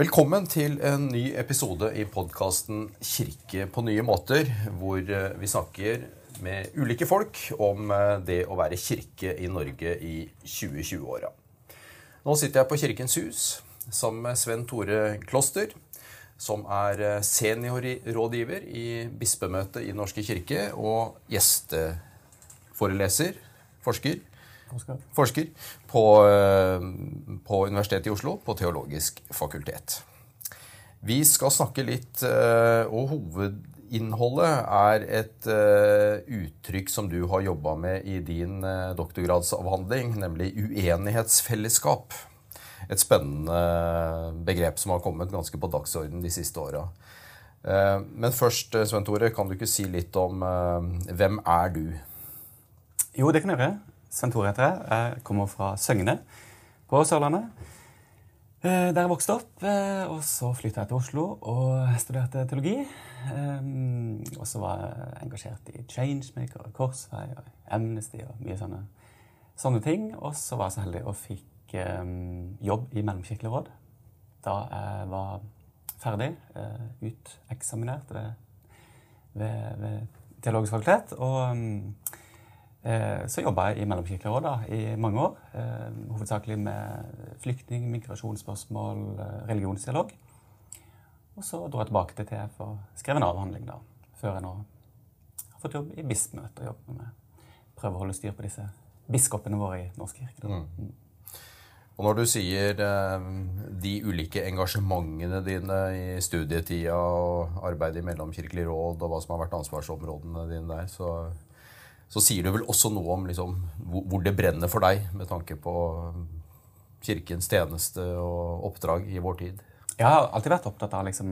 Velkommen til en ny episode i podkasten 'Kirke på nye måter', hvor eh, vi snakker med ulike folk om eh, det å være kirke i Norge i 2020-åra. Nå sitter jeg på Kirkens Hus sammen med Sven Tore Kloster, som er eh, seniorrådgiver i bispemøtet i Norske kirke og gjesteforeleser, forsker, Forsker. forsker på, eh, på Universitetet i Oslo, på Teologisk fakultet. Vi skal snakke litt, eh, og hovedinnholdet er et eh, uttrykk som du har jobba med i din doktorgradsavhandling, nemlig uenighetsfellesskap. Et spennende begrep som har kommet ganske på dagsorden de siste åra. Men først, Svein Tore, kan du ikke si litt om hvem er du? Jo, det kan jeg gjøre. Sven Tore heter jeg. Jeg kommer fra Søgne på Sørlandet. Eh, Der jeg vokste opp. eh, Og så flytta jeg til Oslo og studerte teologi. Eh, Og så var jeg engasjert i Changemaker og Korsvei og Amnesty og mye sånne, sånne ting. Og så var jeg så heldig og fikk jobb i Mellomkirkelig råd da jeg var ferdig, uteksaminert ved, ved, ved Teologisk fakultet. Og mm, Så jobba jeg i Mellomkirkelig råd da, i mange år. Eh, hovedsakelig med flyktning-, migrasjonsspørsmål, eh, religionsdialog. Og så dro jeg tilbake til TF og skrev en avhandling da, før jeg nå har fått jobb i bispemøtet og jobber med prøve å holde styr på disse biskopene våre i Norsk kirke. Mm. Og når du sier eh, de ulike engasjementene dine i studietida og arbeidet i Mellomkirkelig råd, og hva som har vært ansvarsområdene dine der, så, så sier du vel også noe om liksom, hvor det brenner for deg med tanke på Kirkens tjeneste og oppdrag i vår tid? Jeg har alltid vært opptatt av liksom,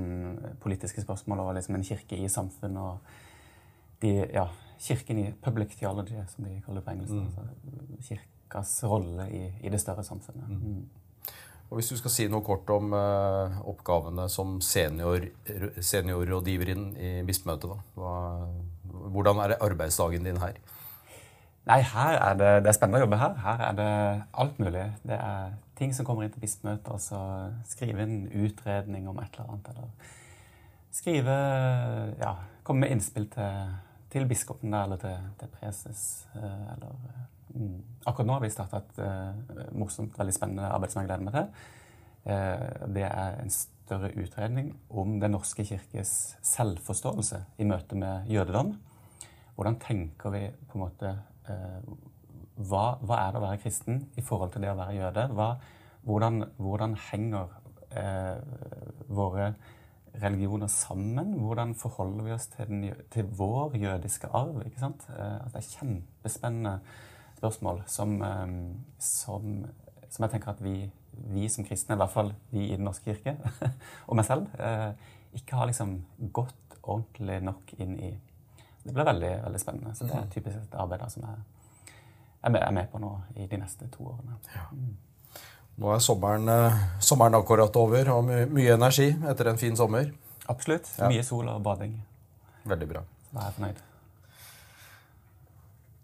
politiske spørsmål og liksom, en kirke i samfunn. og de, ja, Kirken i public theology, som de kaller det på engelsk. Altså, kirkas rolle i, i det større samfunnet. Mm. Og Hvis du skal si noe kort om eh, oppgavene som senior, seniorrådgiver i bispemøtet, da. Hva, hvordan er det arbeidsdagen din her? Nei, her er det, det er spennende å jobbe her. Her er det alt mulig. Det er ting som kommer inn til bispemøtet, og så skrive en utredning om et eller annet. Eller skrive Ja, komme med innspill til, til biskopen der, eller til, til preses. eh, Eller mm. Akkurat nå har vi starta et uh, morsomt, veldig spennende arbeid som jeg gleder meg til. Eh, det er en større utredning om Den norske kirkes selvforståelse i møte med jødedom. Hvordan tenker vi på en måte eh, hva, hva er det å være kristen i forhold til det å være jøde? Hva, hvordan, hvordan henger eh, våre religioner sammen? Hvordan forholder vi oss til, den, til vår jødiske arv? Eh, at det er kjempespennende spørsmål som, eh, som, som jeg tenker at vi, vi som kristne, i hvert fall vi i Den norske kirke, og meg selv, eh, ikke har liksom gått ordentlig nok inn i. Det blir veldig, veldig spennende. Så det er typisk et arbeid som jeg er med, er med på nå i de neste to årene. Nå er sommeren, eh, sommeren akkurat over, og my mye energi etter en fin sommer. Absolutt. Ja. Mye sol og bading. Veldig bra. Så da er jeg fornøyd.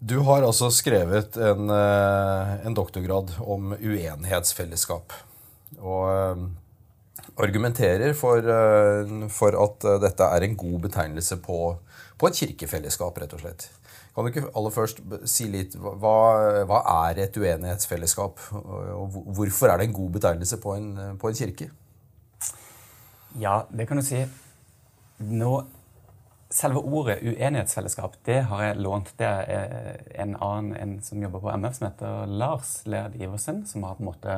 Du har altså skrevet en, eh, en doktorgrad om uenighetsfellesskap. Og eh, argumenterer for, for at dette er en god betegnelse på, på et kirkefellesskap, rett og slett. Kan du ikke aller først si litt hva, hva er et uenighetsfellesskap? Og hvorfor er det en god betegnelse på en, på en kirke? Ja, det kan du si. Nå, selve ordet uenighetsfellesskap, det har jeg lånt. Det er eh, en annen en som jobber på MF, som heter Lars Lerd Iversen, som har på en måte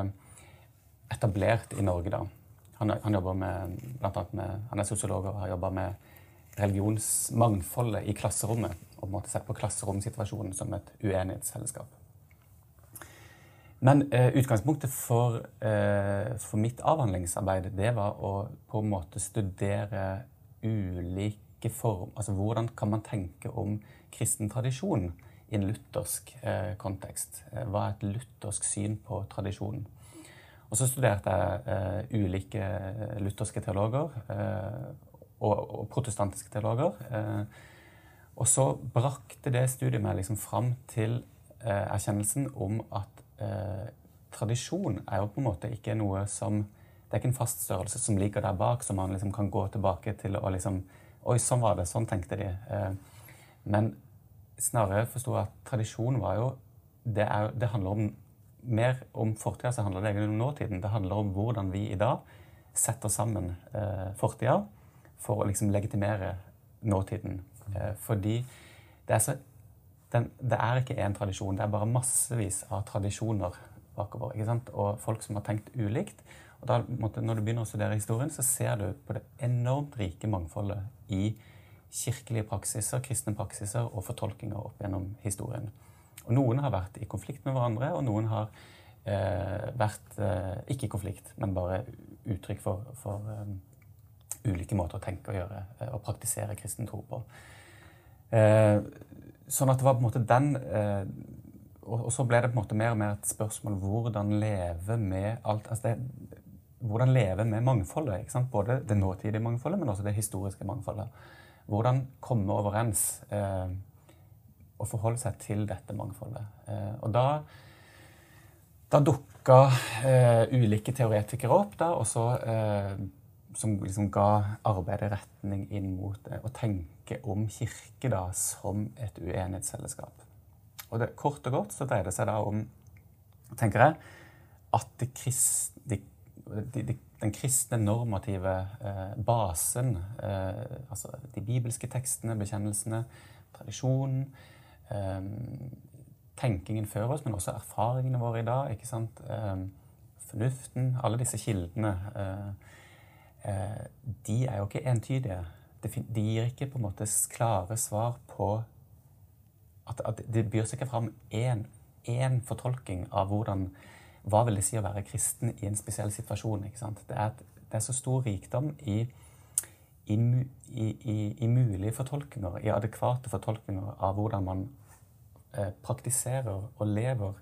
etablert i Norge. da. Han, han med, med, han er sosiolog og har jobba med religionsmangfoldet i klasserommet. Og på en måte sett på klasseromsituasjonen som et uenighetsfellesskap. Men eh, utgangspunktet for, eh, for mitt avhandlingsarbeid det var å på en måte studere ulike form Altså hvordan kan man tenke om kristen tradisjon i en luthersk eh, kontekst? Eh, Hva er et luthersk syn på tradisjonen? Og så studerte jeg eh, ulike lutherske teologer eh, og, og protestantiske teologer. Eh, og så brakte det studiet meg liksom fram til eh, erkjennelsen om at eh, tradisjon er jo på en måte ikke noe som det er ikke en fast størrelse som ligger der bak, som man liksom kan gå tilbake til og liksom Oi, sånn var det. Sånn tenkte de. Men snarere forsto jeg at tradisjon var jo det, er, det handler om mer om fortida, så handler det egentlig om nåtiden. Det handler om hvordan vi i dag setter sammen eh, fortida for å liksom legitimere nåtiden. Eh, fordi det er, så, den, det er ikke én tradisjon, det er bare massevis av tradisjoner bakover. ikke sant? Og folk som har tenkt ulikt. Og da, Når du begynner å studere historien, så ser du på det enormt rike mangfoldet i kirkelige praksiser, kristne praksiser og fortolkninger opp gjennom historien. Og Noen har vært i konflikt med hverandre, og noen har eh, vært eh, ikke i konflikt, men bare uttrykk for, for um, ulike måter å tenke og gjøre eh, og praktisere kristen tro på. Eh, sånn at det var på en måte den eh, og, og, så ble det på en måte mer og mer et spørsmål hvordan leve med alt altså det, Hvordan leve med mangfoldet. ikke sant? Både det nåtidige mangfoldet, men også det historiske mangfoldet. Hvordan komme overens eh, og forholde seg til dette mangfoldet. Eh, og da da dukka eh, ulike teoretikere opp, da, også, eh, som liksom ga arbeidet retning inn mot eh, å tenke om kirke da, som et uenighetsfellesskap. Og det, Kort og godt så dreier det seg da om tenker jeg, at det kristne, de, de, de, den kristne normative eh, basen, eh, altså de bibelske tekstene, bekjennelsene, tradisjonen eh, tenkingen før oss, men også erfaringene våre i dag. ikke sant? Eh, fornuften, alle disse kildene, eh, de er jo ikke entydige. De gir ikke på en måte klare svar på at, at Det byr seg ikke fram én fortolkning av hvordan, hva vil det si å være kristen i en spesiell situasjon. Det er, det er så stor rikdom i, i, i, i mulige fortolkninger, i adekvate fortolkninger av hvordan man Eh, praktiserer og lever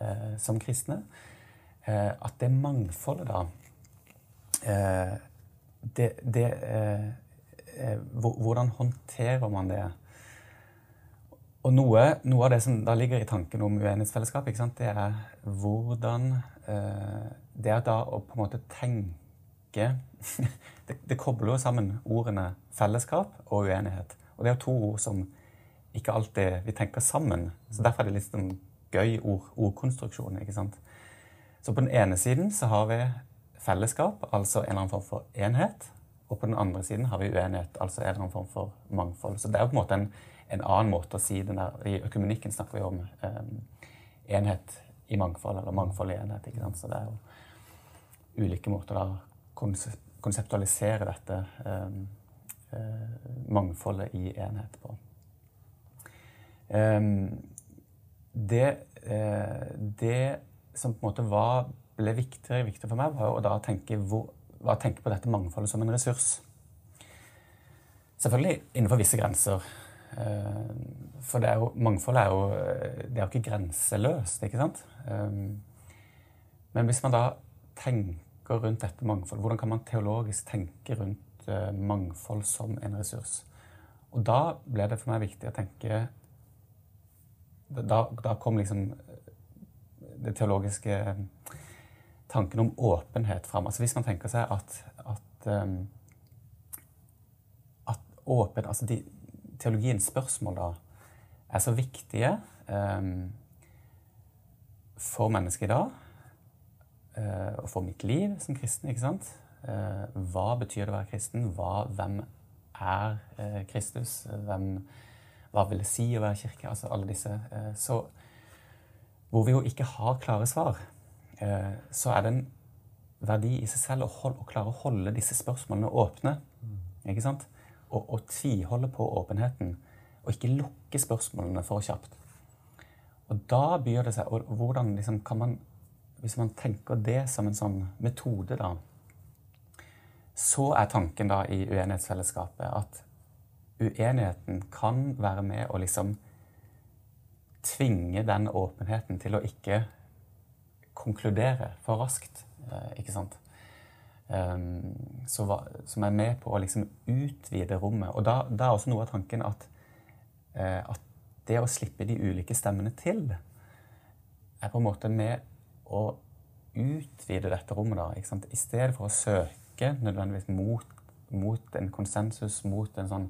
eh, som kristne, eh, at det mangfoldet da det, det Hvordan håndterer man det? Og noe, noe, av det som da ligger i tanken om uenighetsfellesskap, det er hvordan Det er da å på en måte tenke det, det kobler jo sammen ordene fellesskap og uenighet. Og det er to ord som ikke alltid vi tenker sammen. Så Derfor er det litt sånn gøy ord, ordkonstruksjon. ikke sant? Så på den ene siden så har vi fellesskap, altså en eller annen form for enhet. Og på den andre siden har vi uenighet, altså en eller annen form for mangfold. Så det er jo på en måte en, en annen måte å si det der. I økumenikken snakker vi om um, enhet i mangfold, eller mangfold i enhet. ikke sant? Så det er jo ulike måter å konseptualisere dette um, uh, mangfoldet i enhet på. Ehm, det, eh, det, som på en måte var, ble viktigere og viktigere for meg, var å da tenke, hvor, var å tenke på dette mangfoldet som en ressurs. Selvfølgelig innenfor visse grenser. Ehm, for er jo, mangfoldet er jo det er ikke grenseløst, ikke sant? Ehm, men hvis man da tenker rundt dette mangfoldet, hvordan kan man teologisk tenke rundt eh, mangfold som en ressurs? Og da ble det for meg viktig å tenke da, da, kom liksom eh, det teologiske tanken om åpenhet fram. Altså hvis man tenker seg at, at, um, at åpen, altså de, teologiens spørsmål da er så viktige um, for mennesket i dag, uh, og for mitt liv som kristen. ikke sant? Uh, hva betyr det å være kristen? Hva, hvem er uh, Kristus? Hvem hva vil det si å være kirke? Altså alle disse. Eh, så hvor vi jo ikke har klare svar, så er det en verdi i seg selv å, holde, å klare å holde disse spørsmålene åpne. ikke sant? Og, og tviholde på åpenheten. Og ikke lukke spørsmålene for kjapt. Og da byr det seg og hvordan liksom kan man, Hvis man tenker det som en sånn metode, da, så er tanken da i uenighetsfellesskapet at uenigheten kan være med å liksom tvinge den åpenheten til å ikke konkludere for raskt. Eh, ikke sant? Så, som er med på å liksom utvide rommet. Og da, da, er også noe av tanken at, uh, at det å slippe de ulike stemmene til er på en måte med å utvide dette rommet, da, ikke sant? i stedet for å søke nødvendigvis mot, mot en konsensus, mot en sånn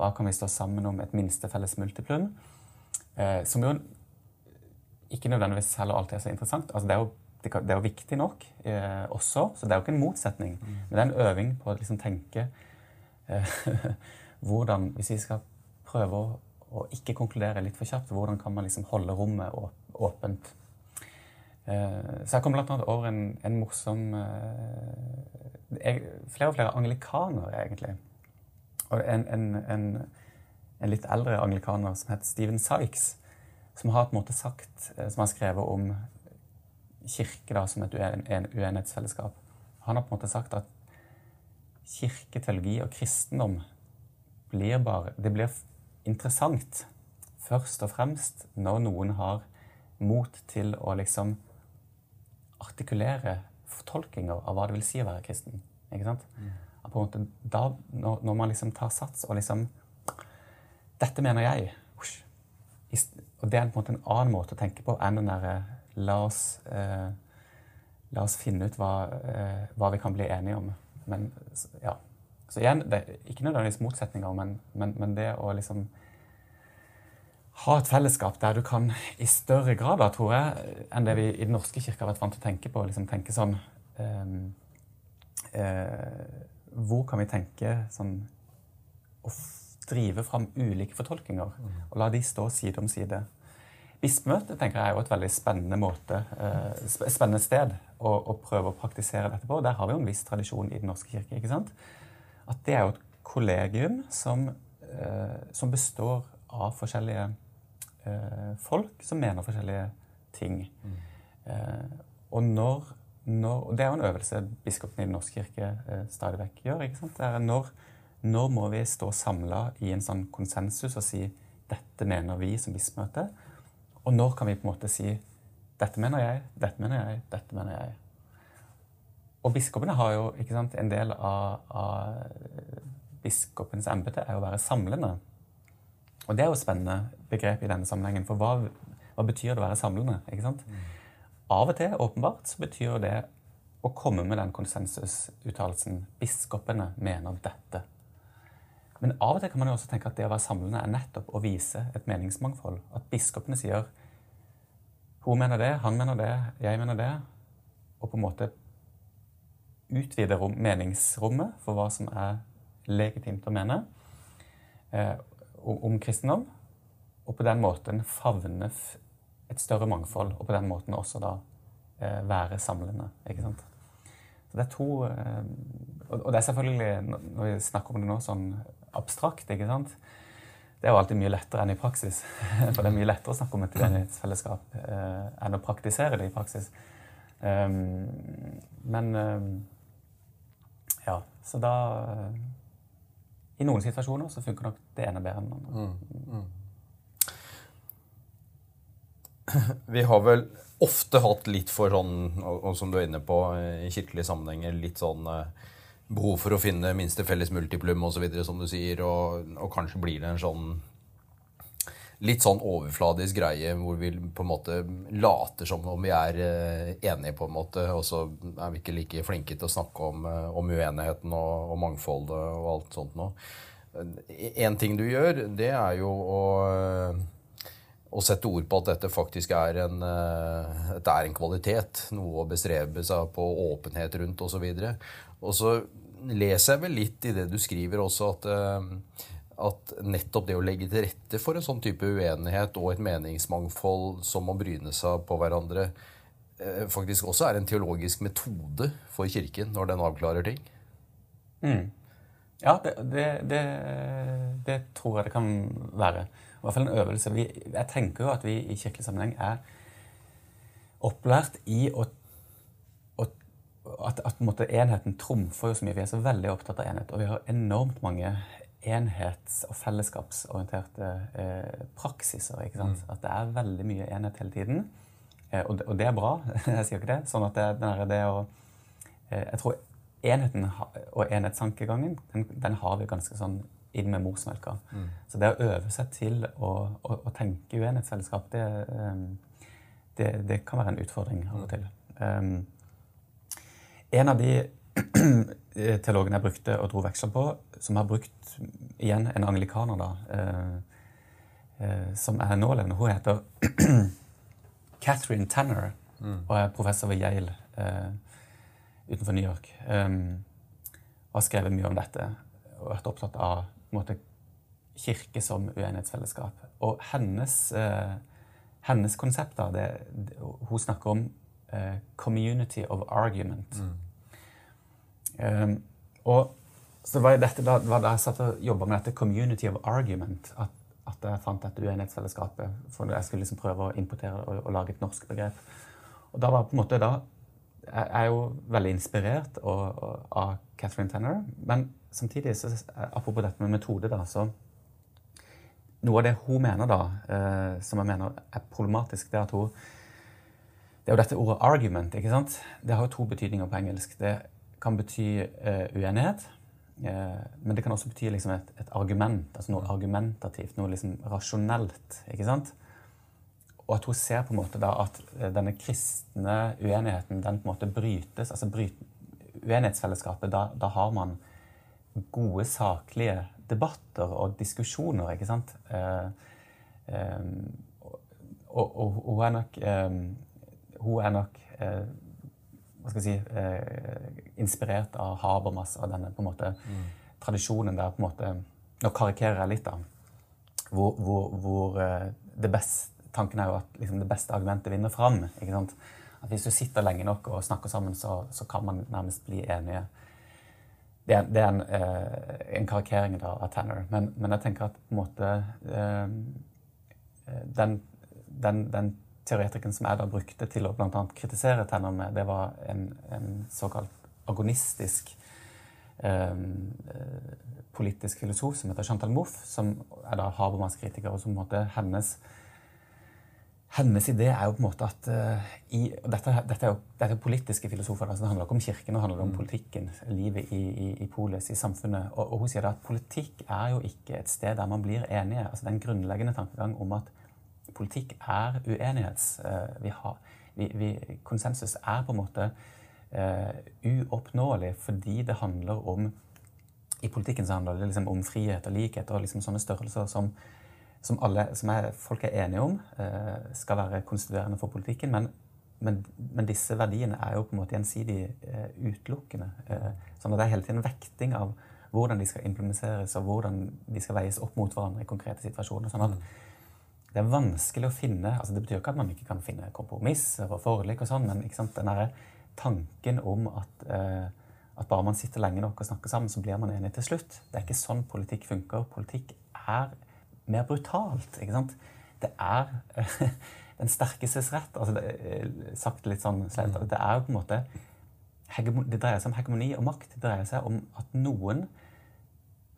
Hva kan vi stå sammen om? Et minste felles multiplum. Eh, som jo ikke nødvendigvis heller alltid er så interessant. Altså, det, er jo, det er jo viktig nok eh, også, så det er jo ikke en motsetning. Mm. Men det er en øving på å liksom tenke eh, hvordan Hvis vi skal prøve å, å, ikke konkludere litt for kjapt, hvordan kan man liksom holde rommet åpent? Eh, så jeg kom annet over en, en morsom eh, Flere og flere anglikanere, egentlig. Og en, en, en, en litt eldre anglikaner som het Steven Sykes som har på en måte sagt, eh, som har skrevet om kirke da, som et uenighetsfellesskap. Han har på en måte sagt at kirke, teologi og kristendom blir bare Det blir interessant først og fremst når noen har mot til å liksom artikulere fortolkninger av hva det vil si å være kristen. Ikke sant? Mm. På en måte, da, når, når, man liksom tar sats og liksom Dette mener jeg. Og det er på en måte en annen måte å tenke på enn den derre la, eh, la, oss finne ut hva, eh, hva, vi kan bli enige om. Men ja. Så igjen, det er ikke nødvendigvis motsetninger, men, men, men, det å liksom ha et fellesskap der du kan i større grad, da, tror jeg, enn det vi i Den norske kirke har vært vant til å tenke på, liksom tenke sånn eh, eh Hvor kan vi tenke sånn drive fram ulike fortolkninger og la de stå side om side. Bispemøtet tenker jeg er jo et veldig spennende, måte, eh, spennende sted å, å, prøve å praktisere dette på. Der har vi jo en viss tradisjon i Den norske kirke. ikke sant? At det er jo et kollegium som, eh, som består av forskjellige eh, folk som mener forskjellige ting. Mm. og når, når, Det er jo en øvelse biskopene i Den norske kirke stadig vekk gjør. ikke sant? Det er når nå må vi stå samla i en sånn konsensus og si dette mener vi som bispemøte. Og når kan vi på en måte si dette mener jeg, dette mener jeg, dette mener jeg. Og biskopene har jo ikke sant, En del av, av biskopens embete er å være samlende. Og det er jo et spennende begrep i denne sammenhengen. For hva, hva betyr det å være samlende? ikke sant? Av og til, åpenbart, så betyr det å komme med den konsensusuttalelsen. Biskopene mener dette. Men av og til kan man jo også tenke at det å være samlende er nettopp å vise et meningsmangfold. At biskopene sier hun mener det, han mener det, jeg mener det. Og på en måte utvide rom, meningsrommet for hva som er legitimt å mene eh, om kristendom. Og på den måten favne et større mangfold, og på den måten også da eh, være samlende. ikke sant? Så det er to eh, Og det er selvfølgelig, når vi snakker om det nå sånn abstrakt. ikke sant? Det er jo alltid mye lettere enn i praksis. For det er mye lettere å snakke om et uenighetsfellesskap eh, enn å praktisere det i praksis. Um, men um, ja, så da I noen situasjoner så funker nok det ene bedre enn det andre. Mm, mm. Vi har vel ofte hatt litt for sånn, og, som du er inne på i kirkelige sammenhenger, litt sånn uh, behov for å finne minste felles multiplum osv., som du sier, og, og, kanskje blir det en sånn litt sånn overfladisk greie hvor vi på en måte later som om vi er uh, enige, på en måte, og så er vi ikke like flinke til å snakke om, uh, om uenigheten og, og, mangfoldet og alt sånt noe. En ting du gjør, det er jo å, å sette ord på at dette faktisk er en, det er en kvalitet. Noe å bestrebe seg på, åpenhet rundt osv. Og så leser jeg vel litt i det du skriver også, at, eh, at nettopp det å legge til rette for en sånn type uenighet og et meningsmangfold som må bryne seg på hverandre, eh, faktisk også er en teologisk metode for Kirken når den avklarer ting? Mm. Ja, det, det, det, det, tror jeg det kan være. I hvert fall en øvelse. Vi, jeg tenker jo at vi i kirkelig sammenheng er opplært i å at, at måte, enheten trumfer jo så mye. Vi er så veldig opptatt av enhet. Og vi har enormt mange enhets- og fellesskapsorienterte eh, praksiser. ikke sant? Mm. At det er veldig mye enhet hele tiden. Eh, og, det, og, det, er bra. jeg sier ikke det. Sånn at det, det, det å eh, Jeg tror enheten og enhetstankegangen, den, den, har vi ganske sånn inn med morsmelka. Mm. Så det å øve seg til å, å, å tenke uenighetsfellesskap, det, eh, det, det, kan være en utfordring av og til. Um, en av de teologene jeg brukte og dro veksler på, som har brukt igjen en anglikaner, da, eh, eh, som er nålevende, hun heter Catherine Tanner mm. og er professor ved Yale eh, utenfor New York. Um, og har skrevet mye om dette og vært opptatt av måte, kirke som uenighetsfellesskap. Og hennes, eh, hennes konsepter det, det, Hun snakker om eh, 'community of argument'. Mm. Um, og så var dette da, var da jeg satt og jobba med dette 'community of argument', at, at jeg fant dette uenighetsfellesskapet. For jeg skulle liksom prøve å importere og, og, lage et norsk begrep. Og da var på en måte da Jeg er jo veldig inspirert og, og, av Catherine Tanner, men samtidig, så, apropos dette med metode, da, så Noe av det hun mener, da, eh, som jeg mener er problematisk, det er at hun Det er jo dette ordet 'argument'. ikke sant? Det har jo to betydninger på engelsk. Det kan bety uh, uenighet, uh, men det kan også bety liksom et, et, argument, altså noe argumentativt, noe liksom rasjonelt. ikke sant? Og at hun ser på en måte da at uh, denne kristne uenigheten den på en måte brytes. altså bryt, Uenighetsfellesskapet, da, da, har man gode, saklige debatter og diskusjoner, ikke sant? Um, og, og, hun er nok, hun er nok hva skal jeg si, eh, inspirert av Habermas og denne på en måte mm. tradisjonen der på en måte Nå karikerer jeg litt, da. Hvor, hvor, hvor eh, det beste, tanken er jo at liksom, det beste argumentet vinner fram. ikke sant? At Hvis du sitter lenge nok og snakker sammen, så, så kan man nærmest bli enige. Det er, det er en, eh, en, karikering da, av Tanner. Men, men, jeg tenker at på en måte eh, den, den, den teoretikeren som jeg da brukte til å annet kritisere Tenner med, det var en, en såkalt agonistisk eh, politisk filosof som heter Chantal Mouffe, som er da Habermas-kritiker. og som måte hennes hennes idé er jo på en måte at uh, i, dette, dette, er jo, dette er politiske filosofer. Altså det handler ikke om kirken, det handler om mm. politikken. Livet i, i, i polis, i samfunnet. Og, og, hun sier at politikk er jo ikke et sted der man blir enige. Altså Det er en grunnleggende tankegang om at politikk er uenighets... Eh, vi har, vi, vi, konsensus er på en måte uh, uoppnåelig fordi det handler om I politikken så handler det liksom om frihet og likhet og liksom sånne størrelser som, som, alle, som er, folk er enige om uh, skal være konstituerende for politikken. Men, men, men, disse verdiene er jo på en måte gjensidig utelukkende. sånn at det er hele tiden vekting av hvordan de skal implementeres, og hvordan de skal veies opp mot hverandre i konkrete situasjoner. sånn at mm det er vanskelig å finne altså Det betyr ikke at man ikke kan finne kompromisser og forlik, og sånn, men den tanken om at, eh, at, bare man sitter lenge nok og snakker sammen, så blir man enig til slutt. Det er ikke sånn politikk funker. Politikk er mer brutalt. ikke sant? Det er eh, den sterkestes rett. altså det, eh, Sagt litt sånn slemt. Det er jo på en måte det dreier seg om hegemoni og makt. Det dreier seg om at noen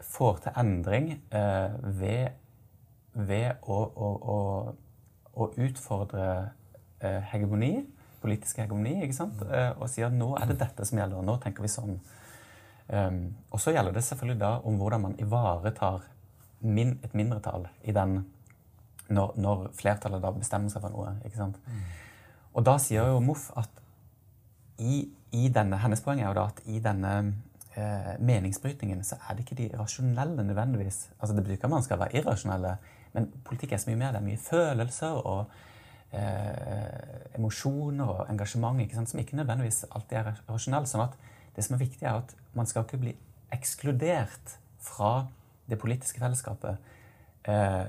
får til endring eh, ved ved å, å, å, å utfordre eh, hegemoni, politisk hegemoni, ikke sant? Eh, og si at nå er det dette som gjelder, og nå tenker vi sånn. Um, og så gjelder det selvfølgelig da om hvordan man ivaretar min, et mindretall i den når, når, flertallet da bestemmer seg for noe. ikke sant? Mm. Og da sier jo Moff at i, i, denne, hennes poeng er jo da at i denne eh, meningsbrytningen så er det ikke de rasjonelle nødvendigvis altså Det betyr ikke at man skal være irrasjonelle, men politikk er så mye mer. Det er mye følelser og eh, emosjoner og engasjement ikke som ikke nødvendigvis alltid er rasjonelle. sånn at det som er viktig, er at man skal ikke bli ekskludert fra det politiske fellesskapet eh,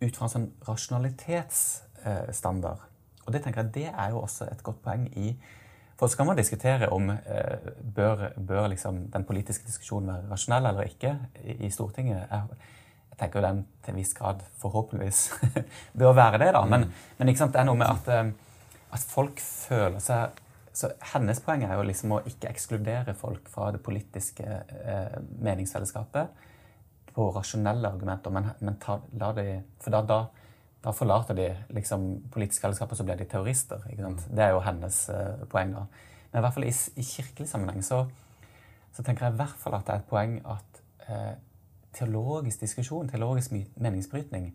ut fra en sånn rasjonalitetsstandard. og det tenker jeg det er jo også et godt poeng i For så kan man diskutere om eh, bør, bør liksom den politiske diskusjonen være rasjonell eller ikke i, i Stortinget. Jeg, jeg tenker jo den til en viss grad forhåpentligvis bør være det. da, Men, mm. men det er noe med at, eh, at, folk føler seg så Hennes poeng er jo liksom å ikke ekskludere folk fra det politiske eh, meningsfellesskapet på rasjonelle argumenter, men, men ta, la de, for da, da, da, forlater de liksom politisk fellesskap, og så blir de terrorister. ikke sant? Mm. Det er jo hennes eh, poeng. da. Men i hvert fall i, i kirkelig sammenheng så, så, tenker jeg i hvert fall at det er et poeng at eh, teologisk diskusjon, teologisk meningsbrytning,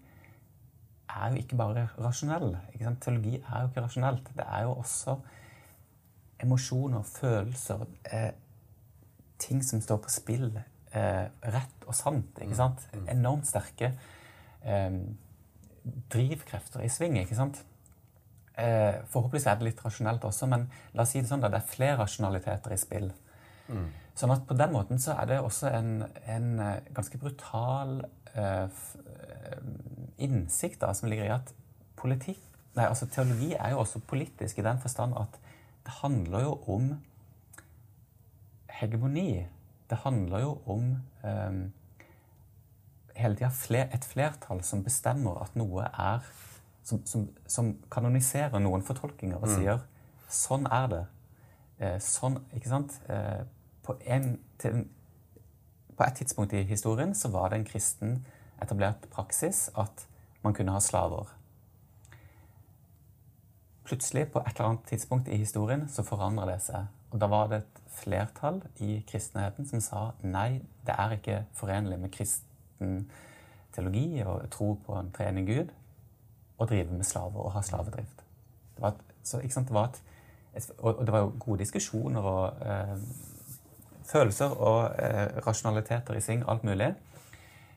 er jo ikke bare rasjonell. Ikke Teologi er jo ikke rasjonelt. Det er jo også emosjoner, følelser, eh, ting som står på spill, eh, rett og sant. ikke sant? Enormt sterke eh, drivkrefter i sving. ikke sant? Eh, forhåpentligvis er det litt rasjonelt også, men la oss si det sånn da, det er flere rasjonaliteter i spill. Mm. Sånn at på den måten så er det også en, en eh, ganske brutal uh, innsikt da, som ligger i at politikk, nei, altså teologi er jo også politisk i den forstand at det handler jo om hegemoni. Det handler jo om um, hele tida fler, et flertall som bestemmer at noe er som, som, som kanoniserer noen fortolkninger og mm. sier sånn er det. Eh, sånn, ikke sant? Eh, på, en, til, på, et tidspunkt i historien så var det en kristen etablert praksis at man kunne ha slaver. Plutselig, på et eller annet tidspunkt i historien, så forandrer det seg. Og da var det et flertall i kristenheten som sa nei, det er ikke forenlig med kristen teologi og tro på en treende Gud å drive med slaver og ha slavedrift. Det var et, så, det var et, et, og det var jo gode diskusjoner og eh, følelser og eh, rasjonaliteter i sving, alt mulig.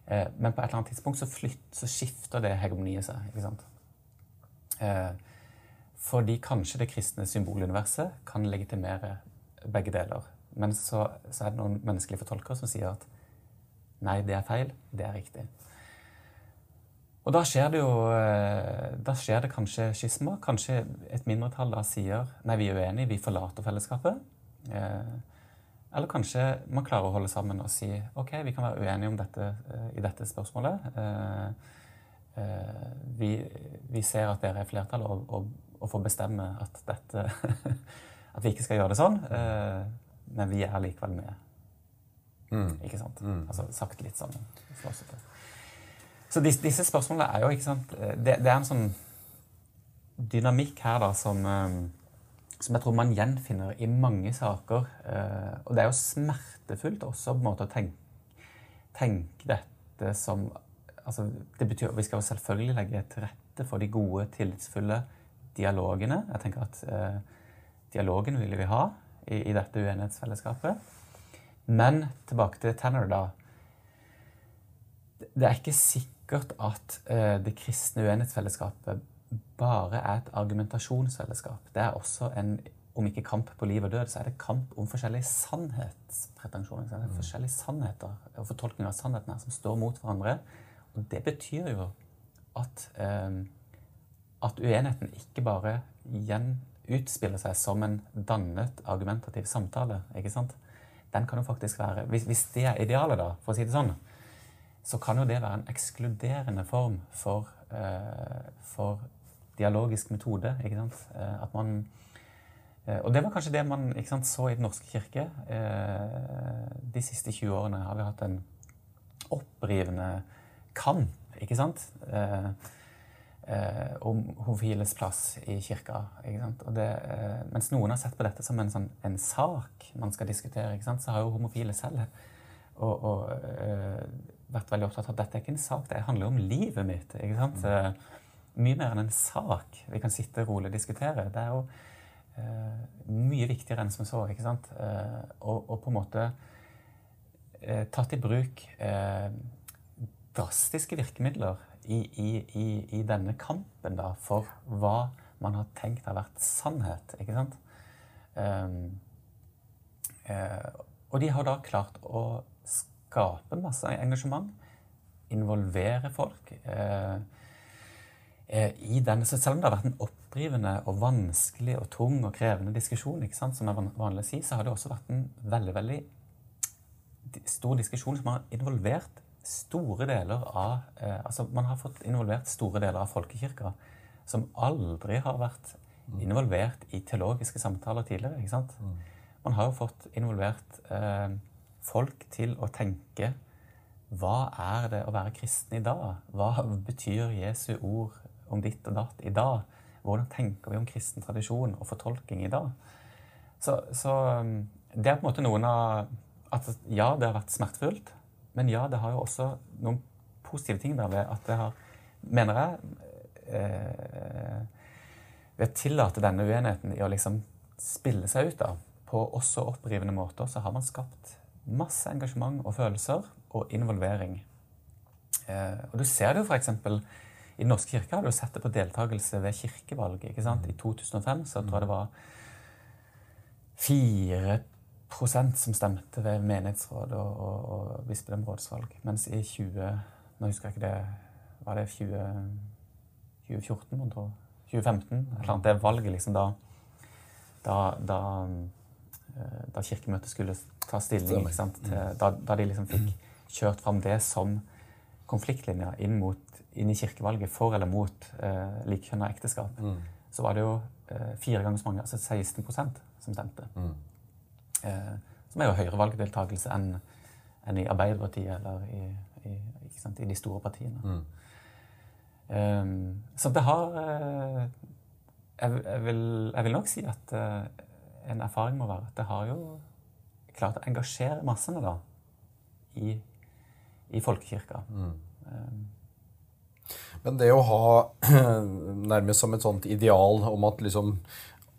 Eh, men på et eller annet tidspunkt så, flytt, så skifter det hegemoniet seg. ikke sant? Eh, fordi kanskje det kristne symboluniverset kan legitimere begge deler. Men så, så er det noen menneskelige fortolkere som sier at nei, det er feil, det er riktig. Og da skjer det jo eh, Da skjer det kanskje skisma. Kanskje et mindretall da sier nei, vi er uenige, vi forlater fellesskapet. Eh, eller kanskje man klarer å holde sammen og si ok, vi kan være uenige om dette eh, i dette spørsmålet. Vi, vi ser at dere er flertall, og, og, og får bestemme at, dette, at vi ikke skal gjøre det sånn. Men vi er likevel med. Mm. Ikke sant? Mm. Altså sagt litt sånn flåsete. Så disse, disse, spørsmålene er jo ikke sant, det, det, er en sånn dynamikk her da som, eh, som jeg tror man gjenfinner i mange saker. Eh, og det er jo smertefullt også på en måte å tenke, tenke dette som altså, det betyr, Vi skal jo selvfølgelig legge til rette for de gode, tillitsfulle dialogene. Jeg tenker at eh, dialogen vil vi ha i, i dette uenighetsfellesskapet. Men tilbake til Tanner, da. Det er ikke sikkert at eh, det kristne uenighetsfellesskapet bare er et argumentasjonsfellesskap. Det er også en, om ikke kamp på liv og død, så er det kamp om forskjellige sannhetspretensjoner. Er mm. forskjellige sannheter og fortolkninger av sannheten her som står mot hverandre. Og det betyr jo at, eh, at uenigheten ikke bare utspiller seg som en dannet argumentativ samtale. ikke sant? Den kan jo faktisk være, Hvis, hvis det er idealet, da, for å si det sånn, så kan jo det være en ekskluderende form for, eh, for dialogisk metode. ikke sant? Uh, at man uh, Og det var kanskje det man sant, så i Den norske kirke. de siste 20 årene har vi hatt en opprivende kamp, ikke sant? om homofiles plass i kirka. Det, mens noen har sett på dette som en, sånn, en sak man skal diskutere, så har jo homofile selv og, og vært veldig opptatt av at dette er ikke en sak, det handler om livet mitt. ikke sant? Mm. Mye mer enn en sak vi kan sitte rolig og diskutere. Det er jo eh, mye viktigere enn som så. ikke sant? Eh, og, og, på en måte eh, tatt i bruk drastiske virkemidler i, i, i, i, denne kampen da, for hva man har tenkt har vært sannhet. ikke sant? Um, og de har da klart å skape masse engasjement, involvere folk. Eh, eh, i denne, så Selv om det har vært en opprivende og vanskelig og tung og krevende diskusjon, ikke sant, som er vanlig å si, så har det også vært en veldig veldig stor diskusjon som har involvert store deler av eh, altså Man har fått involvert store deler av folkekirka som aldri har vært mm. involvert i teologiske samtaler tidligere. ikke sant? Mm. Man har jo fått involvert eh, folk til å tenke hva er det å være kristen i dag? Hva betyr Jesu ord om ditt og datt i dag? Hvordan tenker vi om kristen tradisjon og fortolking i dag? Så, så, um, det er på en måte noen av at Ja, det har vært smertefullt, men ja, det har jo også noen positive ting der ved at det har, mener jeg eh, Ved å tillate denne uenigheten i å liksom spille seg ut da, på også opprivende måter, så har man skapt masse engasjement og følelser og involvering. Eh, og du ser det jo f.eks. i Den norske kirke har du sett det på deltakelse ved kirkevalget. ikke sant? I 2005 så tror jeg det var 4 som stemte ved menighetsråd og, og, og bispedømmerådsvalg. Mens i 20... Nå husker jeg ikke det Var det 20, 2014, mon tro? 2015? Eller annet, det valget liksom da da, da, da Kirkemøtet skulle ta stilling ikke sant? Til, da, da de liksom fikk kjørt fram det som konfliktlinja inn, mot, inn i kirkevalget for eller mot eh, likekjønna ekteskap, Mm. så var det jo eh, fire ganger så mange, altså 16% som stemte. Mm. Eh, som er jo høyere valgdeltakelse enn enn i Arbeiderpartiet eller i, i, sant, i de store partiene. Mm. Eh, så det har eh, jeg, jeg, vil, jeg vil nok si at eh, en erfaring må være at det har jo klart å engasjere massene da i, i folkekirka. Mm. Men det å ha nærmest som et sånt ideal om at liksom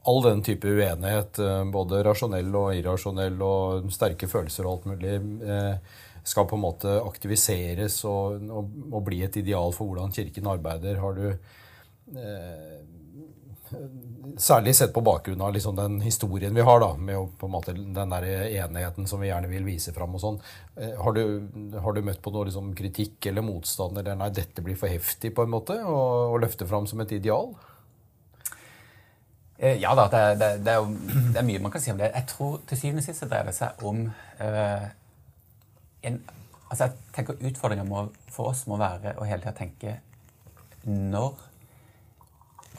all den type uenighet, eh, både rasjonell og irrasjonell og sterke følelser og alt mulig, eh, skal på en måte aktiviseres og, og, og bli et ideal for hvordan Kirken arbeider, har du eh, Særlig sett på bakgrunn av liksom den historien vi har, da, med måte, den der enigheten som vi gjerne vil vise fram. og sånn. Eh, Har, har du møtt på noe liksom, kritikk eller motstand eller nei, dette blir for heftig på en måte, å løfte fram som et ideal? Eh, Ja da, det, det, det, er jo, det er mye man kan si om det. Jeg tror til syvende og sist dreier det seg om uh, en, altså jeg tenker Utfordringa for oss må være å hele tida tenke når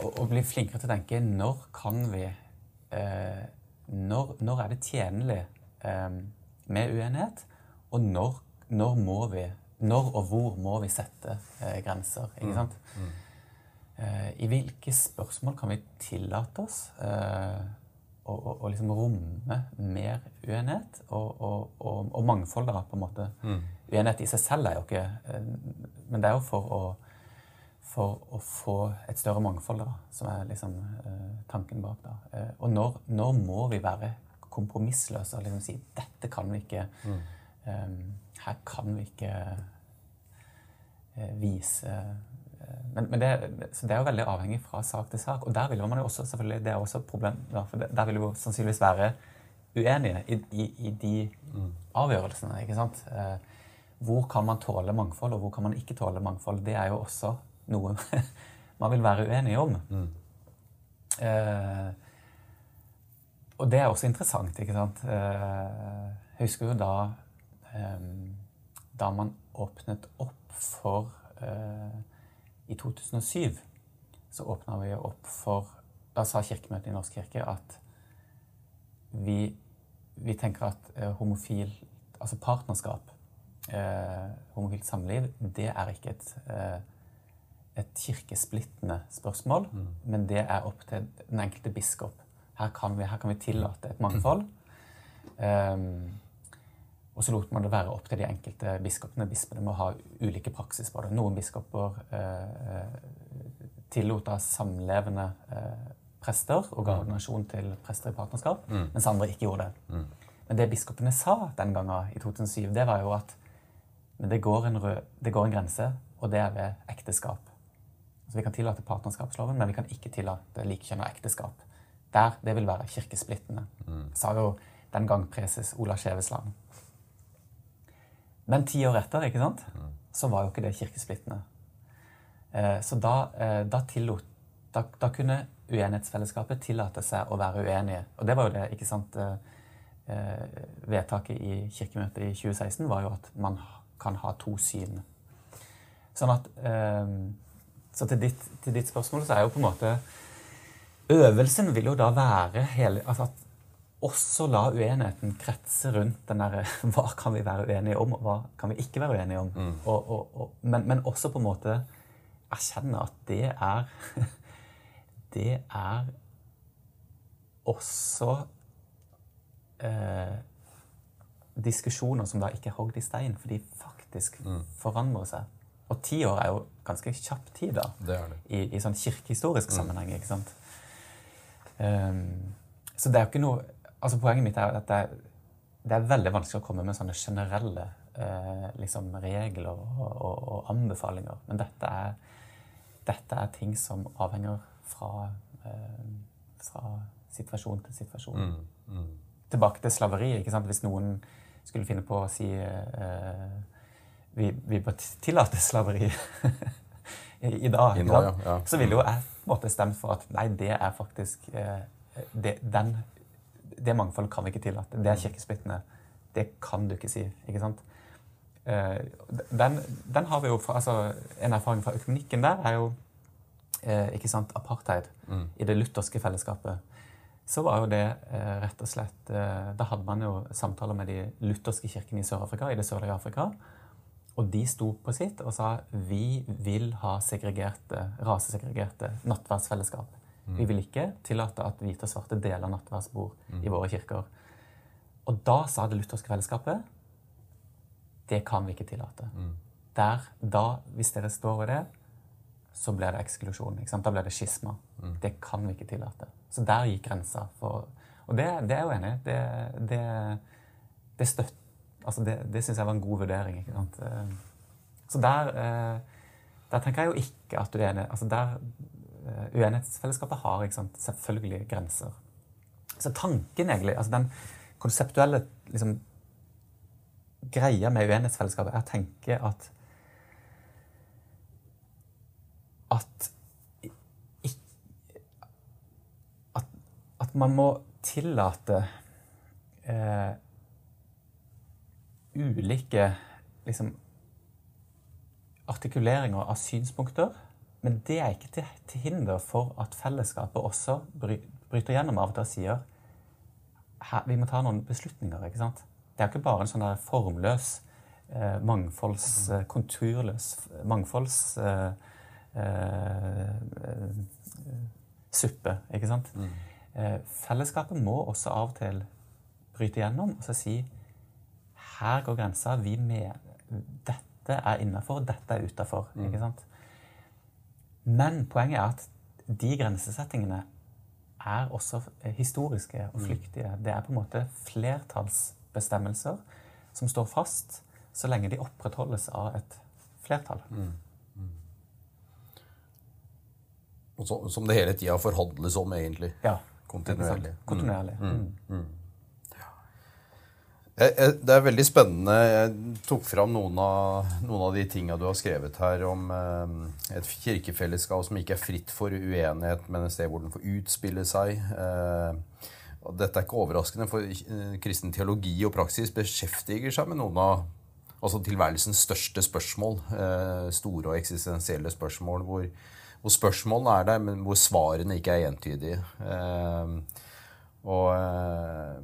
å, å bli flinkere til å tenke når kan vi eh, når, når er det tjenlig eh, med uenighet, og når, når må vi Når og hvor må vi sette eh, grenser? ikke sant? Eh, I hvilke spørsmål kan vi tillate oss eh, å, å, å liksom romme mer uenighet og, og, og, og mangfold? da, på en måte. Uenighet i seg selv er jo ikke eh, Men det er jo for å, for å få et større mangfold, da, som er liksom eh, tanken bak. da. Eh, og når, når må vi være kompromissløse og liksom si dette kan vi ikke eh, Her kan vi ikke eh, vise eh, men, men det, så det er jo veldig avhengig fra sak til sak. Og der vil man jo også selvfølgelig, det er også et problem, da, for det, der vil vi jo sannsynligvis være uenige i, i, i de avgjørelsene. ikke sant? Eh, hvor kan man tåle mangfold, og hvor kan man ikke tåle mangfold? Det er jo også noe man vil være uenig om. Eh, og det er også interessant, ikke sant. Eh, jeg husker jo da eh, Da man åpnet opp for eh, I 2007 så åpna vi opp for Da sa Kirkemøtet i Norsk kirke at vi, vi tenker at eh, homofil Altså partnerskap, eh, homofilt samliv, det er ikke et eh, et kirkesplittende spørsmål, men det er opp til den enkelte biskop. Her kan vi, her kan vi tillate et mangfold. Um, og så lot man det være opp til de enkelte biskopene. Bispene må ha ulike praksis på det. Noen biskoper eh, tillot da samlevende eh, prester og ga ordinasjon til prester i partnerskap, mens andre ikke gjorde det. Men det biskopene sa den gangen i 2007, det var jo at men det går en, rød, det går en grense, og det er ved ekteskap. Vi kan tillate partnerskapsloven, men vi kan ikke tillate likekjønna ekteskap. Der, Det vil være kirkesplittende. Sa jo den gang preses Ola Skjevesland. Men ti år etter ikke sant, så var jo ikke det kirkesplittende. Eh, så da, eh, da, tillot, da, da kunne uenighetsfellesskapet tillate seg å være uenige. Og det var jo det, ikke sant eh, Vedtaket i Kirkemøtet i 2016 var jo at man kan ha to syn. Sånn at Så til ditt, til ditt spørsmål så er jo på en måte Øvelsen vil jo da være hele altså at også la uenigheten kretse rundt den derre Hva kan vi være uenige om, og hva kan vi ikke være uenige om? Og, og, og, men, men også på en måte erkjenne at det er Det er også eh, diskusjoner som da ikke er hogd i stein, for de faktisk forandrer seg. Og ti år er jo ganske kjapp tid da, Det det. i, i sånn kirkehistorisk sammenheng. ikke sant? Um, så det er jo ikke noe altså Poenget mitt er at det er, det er veldig vanskelig å komme med sånne generelle eh, liksom regler og, og, og, anbefalinger. Men dette er, dette er ting som avhenger fra, eh, fra situasjon til situasjon. Mm, mm. Tilbake til slaveri. ikke sant? Hvis noen skulle finne på å si eh, vi, vi bør tillate slaveri i, i, dag, I nå, ja, ja. så ville jo jeg på en måte stemt for at nei, det er faktisk eh, det, den, det mangfoldet kan vi ikke tillate. Det er kirkesplittende. Det kan du ikke si. ikke sant? Eh, den, den, har vi jo altså, En erfaring fra økumenikken der er jo eh, ikke sant, apartheid mm. i det lutherske fellesskapet. Så var jo det rett og slett Da hadde man jo samtaler med de lutherske kirkene i Sør-Afrika, i det sørlige Afrika. Og de sto på sitt og sa vi vil ha segregerte, rasesegregerte nattverdsfellesskap. Mm. Vi vil ikke tillate at hvite og svarte deler nattverdsbord mm. i våre kirker. Og da sa det lutherske fellesskapet det kan vi ikke tillate. Mm. Der, da, Hvis dere står ved det, så blir det eksklusjon. Da blir det skisma. Mm. Det kan vi ikke tillate. Så der gikk grensa. For, og det, det, er jeg jo enig i. Det, det, det, støtt, altså det, det syns jeg var en god vurdering. ikke sant? Eh, så der, eh, der tenker jeg jo ikke at enig. Altså der, eh, Uenighetsfellesskapet har sant, selvfølgelig grenser. Så tanken, egentlig, altså den konseptuelle liksom, greia med uenighetsfellesskapet er å tenke at at, at, at man må tillate eh, ulike liksom, artikuleringer av synspunkter. Men det er ikke til, til, hinder for at fellesskapet også bry, bryter gjennom av og til og sier her, vi må ta noen beslutninger. ikke sant? Det er ikke bare en sånn der formløs, eh, mangfolds, eh, konturløs mangfolds eh, eh, suppe, ikke sant? Mm. Eh, fellesskapet må også av og til bryte gjennom og så si her går grensa. Vi med, dette er innafor, dette er utafor. Mm. Men poenget er at de grensesettingene er også historiske og mm. flyktige. Det er på en måte flertallsbestemmelser som står fast så lenge de opprettholdes av et flertall. Mm. Mm. Som det hele tida forhandles om, egentlig. Ja. Kontinuerlig. Kontinuerlig. Mm. Det er veldig spennende. Jeg tok fram noen av, noen av de tinga du har skrevet her om eh, et kirkefellesskap som ikke er fritt for uenighet, men et sted hvor den får utspille seg. Eh, dette er ikke overraskende, for eh, kristen teologi og praksis beskjeftiger seg med noen av altså tilværelsens største spørsmål. Store og eksistensielle spørsmål hvor, hvor, spørsmålene er der, men hvor svarene ikke er entydige. Eh,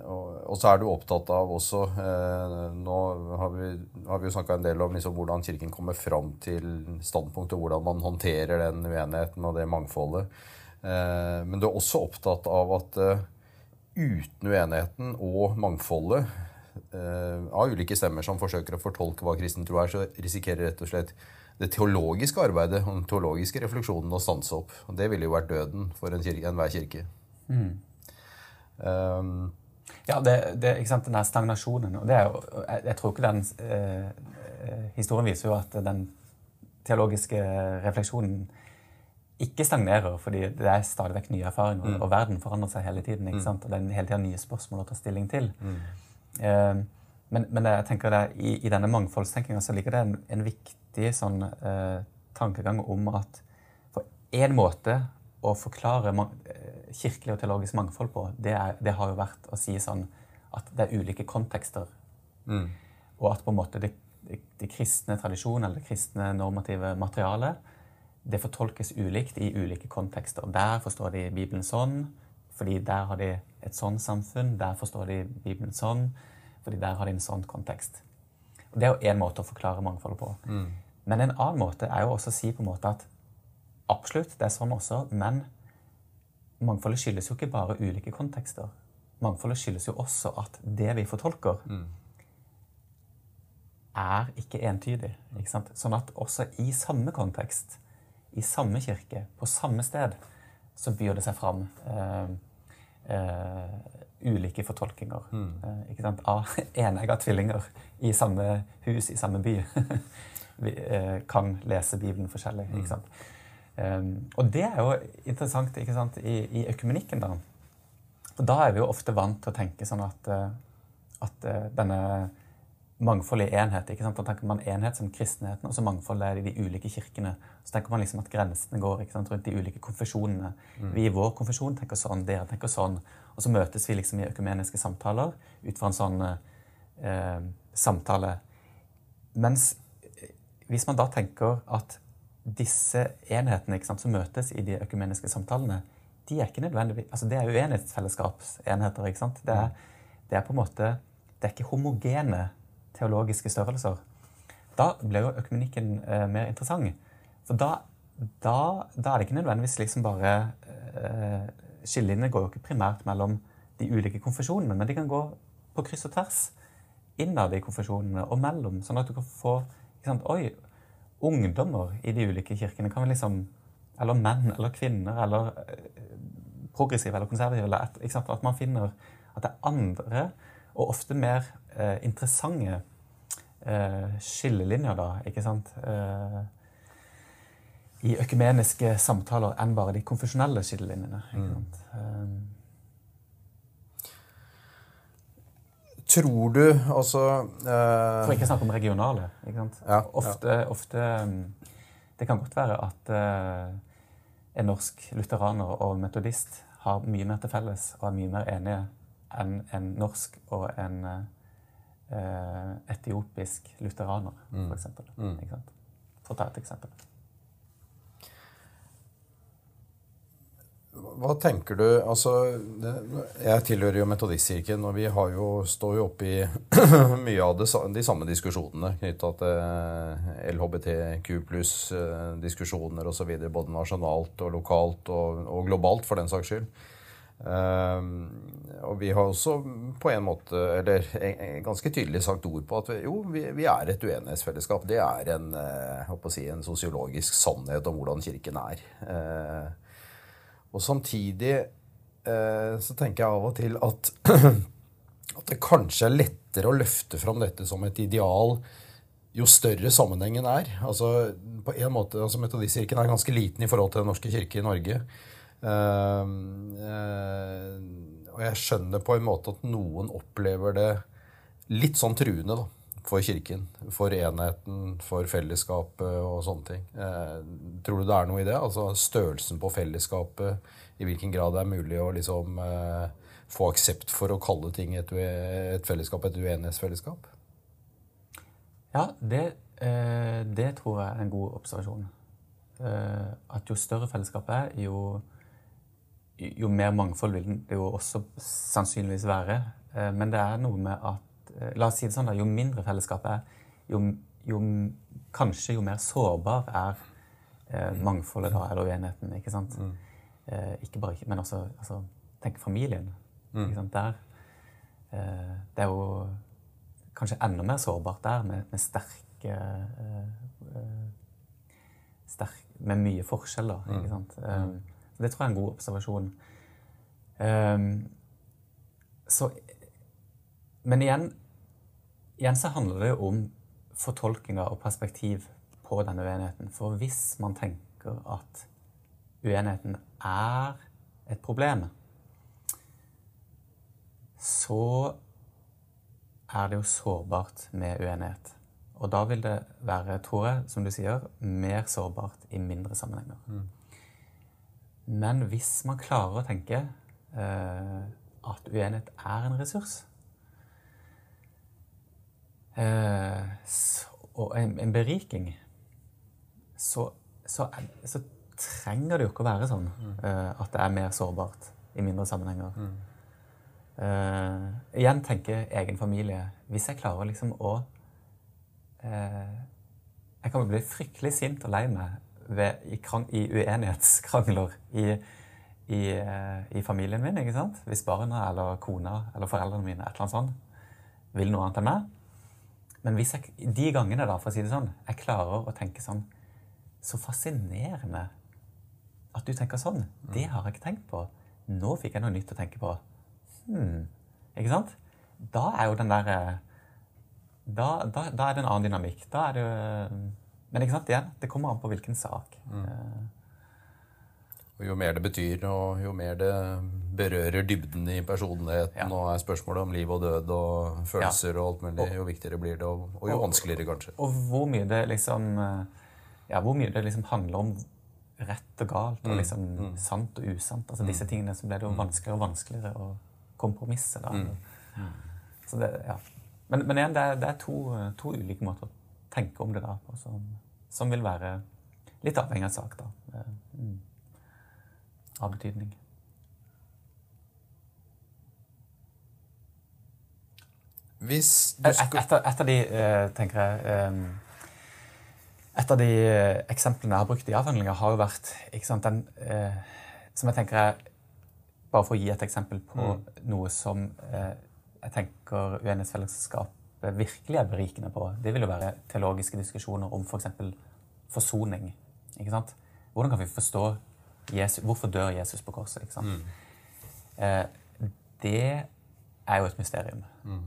og, og, og, så er du opptatt av også Nå har vi, har vi jo snakka en del om liksom hvordan Kirken kommer fram til standpunktet, hvordan man håndterer den uenigheten og det mangfoldet. Men du er også opptatt av at uten uenigheten og mangfoldet eh, av ulike stemmer som forsøker å fortolke hva kristen tro er, så risikerer rett og slett det teologiske arbeidet og den teologiske refleksjonen å stanse opp. Og det ville jo vært døden for enhver kirke. En. Mm. Um, ja, det, det, ikke sant, den der stagnasjonen og det er jo, jeg, jeg tror ikke den eh, eh Historien viser jo at den teologiske refleksjonen ikke stagnerer, fordi det er stadig vekk nye erfaringer, mm. og verden forandrer seg hele tiden. ikke mm. sant? Og det er hele tida nye spørsmål å ta stilling til. Mm. Eh, men, men, jeg tenker det, i, i denne mangfoldstenkinga så ligger det en, en viktig sånn, eh, tankegang om at på én måte å forklare man, kirkelig og teologisk mangfold på, det, er, det, har jo vært å si sånn at det er ulike kontekster. Mm. Og at på en måte det, det, det kristne tradisjonen eller det kristne normative materialet det fortolkes ulikt i ulike kontekster. Der forstår de Bibelen sånn, fordi der har de et sånn samfunn. Der forstår de Bibelen sånn, fordi der har de en sånn kontekst. Og Det er jo én måte å forklare mangfoldet på. Mm. Men en annen måte er jo også å si på en måte at absolutt, det er sånn også, men mangfoldet skyldes jo ikke bare ulike kontekster. Mangfoldet skyldes jo også at det vi fortolker, mm. er ikke entydig. Ikke sant? sånn at også i samme kontekst i samme kirke, på samme sted, så byr det seg fram eh, eh, ulike fortolkninger. Eh, ikke sant? Av enegga tvillinger i samme hus, i samme by, vi, eh, kan lese Bibelen forskjellig. ikke sant? Um, og det er jo interessant ikke sant, i, i økumenikken. da. Og da er vi jo ofte vant til å tenke sånn at, eh, at eh, denne mangfoldige enhet. ikke sant? Da tenker man enhet som kristenheten, og så mangfoldet er det i de ulike kirkene. Så tenker man liksom at grensene går ikke sant, rundt de ulike konfesjonene. Vi i vår konfesjon tenker sånn, dere tenker sånn. Og så møtes vi liksom i økumeniske samtaler ut fra en sånn eh, samtale. Mens eh, hvis man da tenker at disse enhetene ikke sant, som møtes i de økumeniske samtalene, de er ikke nødvendigvis, altså det er uenighetsfellesskapsenheter. ikke sant? Det er, det er på en måte, det er ikke homogene teologiske størrelser. Da blir jo økumenikken eh, mer interessant. For da, da, da, er det ikke nødvendigvis liksom bare eh, Skillelinjene går jo ikke primært mellom de ulike konfesjonene, men de kan gå på kryss og tvers innad i konfesjonene og mellom, sånn at du kan få ikke sant, Oi, ungdommer i de ulike kirkene kan vi liksom Eller menn eller kvinner eller eh, progressive eller konservative. Eller et, at man finner at det er andre og ofte mer eh, interessante eh, skillelinjer, da, ikke sant? Eh, I økumeniske samtaler enn bare de konfesjonelle skillelinjene. ikke sant? Mm. Tror du altså uh, For ikke å snakke om regionale. ikke sant? Ja, ofte, ofte, Det kan godt være at uh, en norsk lutheraner og metodist har mye mer til felles og er mye mer enige enn en norsk og en uh, etiopisk lutheraner, Mm. for eksempel. For å ta et eksempel. Hva tenker du Altså, jeg tilhører jo Metodistkirken, og vi har jo, står jo oppe i mye av det, de samme diskusjonene knytta til LHBTQ pluss-diskusjoner osv., både nasjonalt og lokalt og, og globalt, for den saks skyld. Ehm, og vi har også på en måte, eller en ganske tydelig sagt ord på at vi, jo, vi, vi er et uenighetsfellesskap. Det er en, eh, jeg håper å si, en sosiologisk sannhet om hvordan Kirken er. Eh, og samtidig eh, så tenker jeg av og til at, at det kanskje er lettere å løfte fram dette som et ideal jo større sammenhengen er. Altså, på en måte, altså Metodistkirken er ganske liten i forhold til Den norske kirke i Norge. Eh, eh, og jeg skjønner på en måte at noen opplever det litt sånn truende da, for kirken. For enheten, for fellesskapet og sånne ting. Eh, tror du det er noe i det? Altså størrelsen på fellesskapet, i hvilken grad det er mulig å liksom eh, få aksept for å kalle ting et, et fellesskap et uenighetsfellesskap? Ja, det, eh, det tror jeg er en god observasjon. At jo større fellesskapet er, jo, jo mer mangfold vil det jo også sannsynligvis være. Men det er noe med at La oss si det sånn, da. Jo mindre fellesskapet er, jo, jo kanskje jo mer sårbar er eh, mangfoldet da, eller uenigheten. Ikke sant? Eh, ikke bare, men også altså, Tenk familien. Ikke sant? Der. Eh, det er jo kanskje enda mer sårbart der, med, med sterke eh, eh, sterk, Med mye forskjeller. Ikke sant? Um, det tror jeg er en god observasjon. Um, så Men igjen, igjen så handler det jo om fortolkninger og perspektiv på denne uenigheten. For hvis man tenker at uenigheten er et problem, så er det jo sårbart med uenighet. Og da vil det være, tror jeg, som du sier, mer sårbart i mindre sammenhenger. Men hvis man klarer å tenke eh, at uenighet er en ressurs, og en, en beriking, så, så, så trenger det jo ikke å være sånn eh, at det er mer sårbart i mindre sammenhenger. Uh, igjen tenker egen familie. Hvis jeg klarer liksom å uh, Jeg kan bli fryktelig sint og lei meg ved, i, krang, i uenighetskrangler i, i, uh, i familien min. ikke sant? Hvis barna eller kona eller foreldrene mine et eller annet sånt, vil noe annet enn meg. Men hvis jeg, de gangene, da, for å si det sånn, jeg klarer å tenke sånn Så fascinerende at du tenker sånn. Det har jeg ikke tenkt på. Nå fikk jeg noe nytt å tenke på. Hmm. Ikke sant? Da er jo den der eh, da, da, da, er det en annen dynamikk. Da er det Men ikke sant, igjen, det kommer an på hvilken sak. Mm. Og jo mer det betyr, og jo mer det berører dybden i personligheten, ja. og er spørsmålet om liv og død og følelser ja. og alt mulig, jo viktigere blir det, og, og jo og, vanskeligere, kanskje. Og hvor mye det liksom Ja, hvor mye det liksom handler om rett og galt, og mm. liksom mm. sant og usant. Altså Disse mm. tingene så blir det jo vanskeligere og vanskeligere å kompromisse. da. Mm. Så det, ja. Men, men igjen, det er, det er to, to, ulike måter å tenke om det da på, som, som vil være litt avhengig av sak, da. Mm. Av betydning. Hvis du skal Et, et av de, eh, tenker jeg et av de eh, eksemplene jeg har brukt i avhandlinga, har jo vært sant, den, eh, Som jeg tenker er Bare for å gi et eksempel på mm. noe som jeg tenker Uenighetsfellesskapet virkelig er berikende på, det vil jo være teologiske diskusjoner om f.eks. For forsoning. Hvordan kan vi forstå Jesus, Hvorfor dør Jesus på korset? Ikke sant? Mm. Eh, det er jo et mysterium. Mm.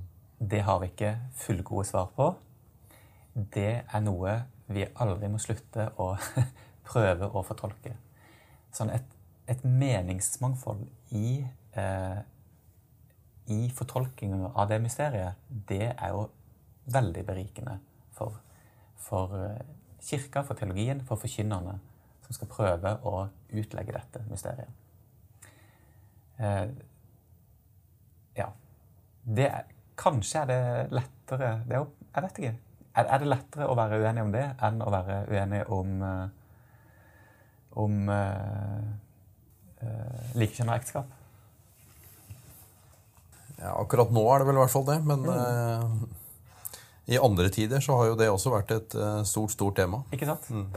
Det har vi ikke fullgode svar på. Det er noe vi aldri må slutte å prøve å fortolke. Sånn et, et meningsmangfold i, eh, i fortolkingen av det mysteriet, det er jo veldig berikende for, for eh, kirka, for teologien, for forkynnerne som skal prøve å utlegge dette mysteriet. Eh, ja. Det er, kanskje er det lettere det er Jeg vet ikke. Er, er, det lettere å være uenig om det enn å være uenig om uh, om eh, uh, likekjønna ekteskap? Ja, akkurat nå er det vel i hvert fall det. Men mm. i andre tider så har jo det også vært et stort, stort tema. Ikke sant? Mm.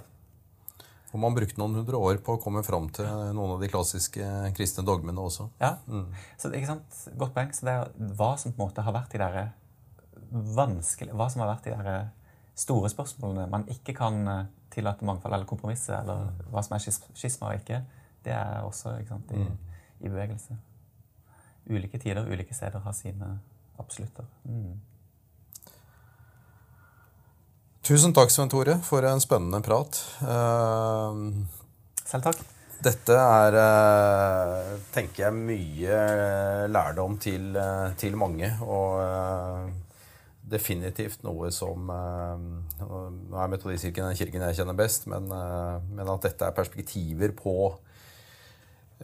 Og man brukte noen hundre år på å komme fram til noen av de klassiske kristne dogmene også. Ja, mm. så ikke sant? Godt poeng. Så det er hva som på en måte har vært de der vanskelig Hva som har vært de der store spørsmålene man ikke kan eh, tillate mangfold eller kompromisse, eller mm. hva som er skisma og ikke, det er også sant, i, mm. i, bevegelse. Ulike tider, ulike steder har sine absolutter. Mm. Tusen takk, Svein Tore, for en spennende prat. Uh, Selv takk. Dette er, tenker jeg, mye lærdom til, til mange. Og definitivt noe som eh, Nå er Metodistkirken den kirken jeg kjenner best, men, eh, men, at dette er perspektiver på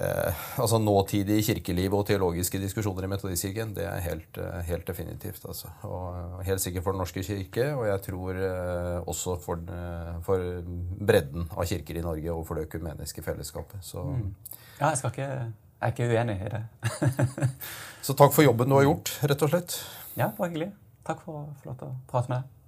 eh, altså nåtidig kirkeliv og teologiske diskusjoner i Metodistkirken, det er helt, eh, helt definitivt. Altså. Og helt sikkert for Den norske kirke, og jeg tror eh, også for, for, bredden av kirker i Norge og for det økumeniske fellesskapet. Så, mm. Ja, jeg, skal ikke, jeg er ikke uenig i det. så takk for jobben du har gjort, rett og slett. Ja, bare hyggelig. Takk for å få lov til å prate med deg.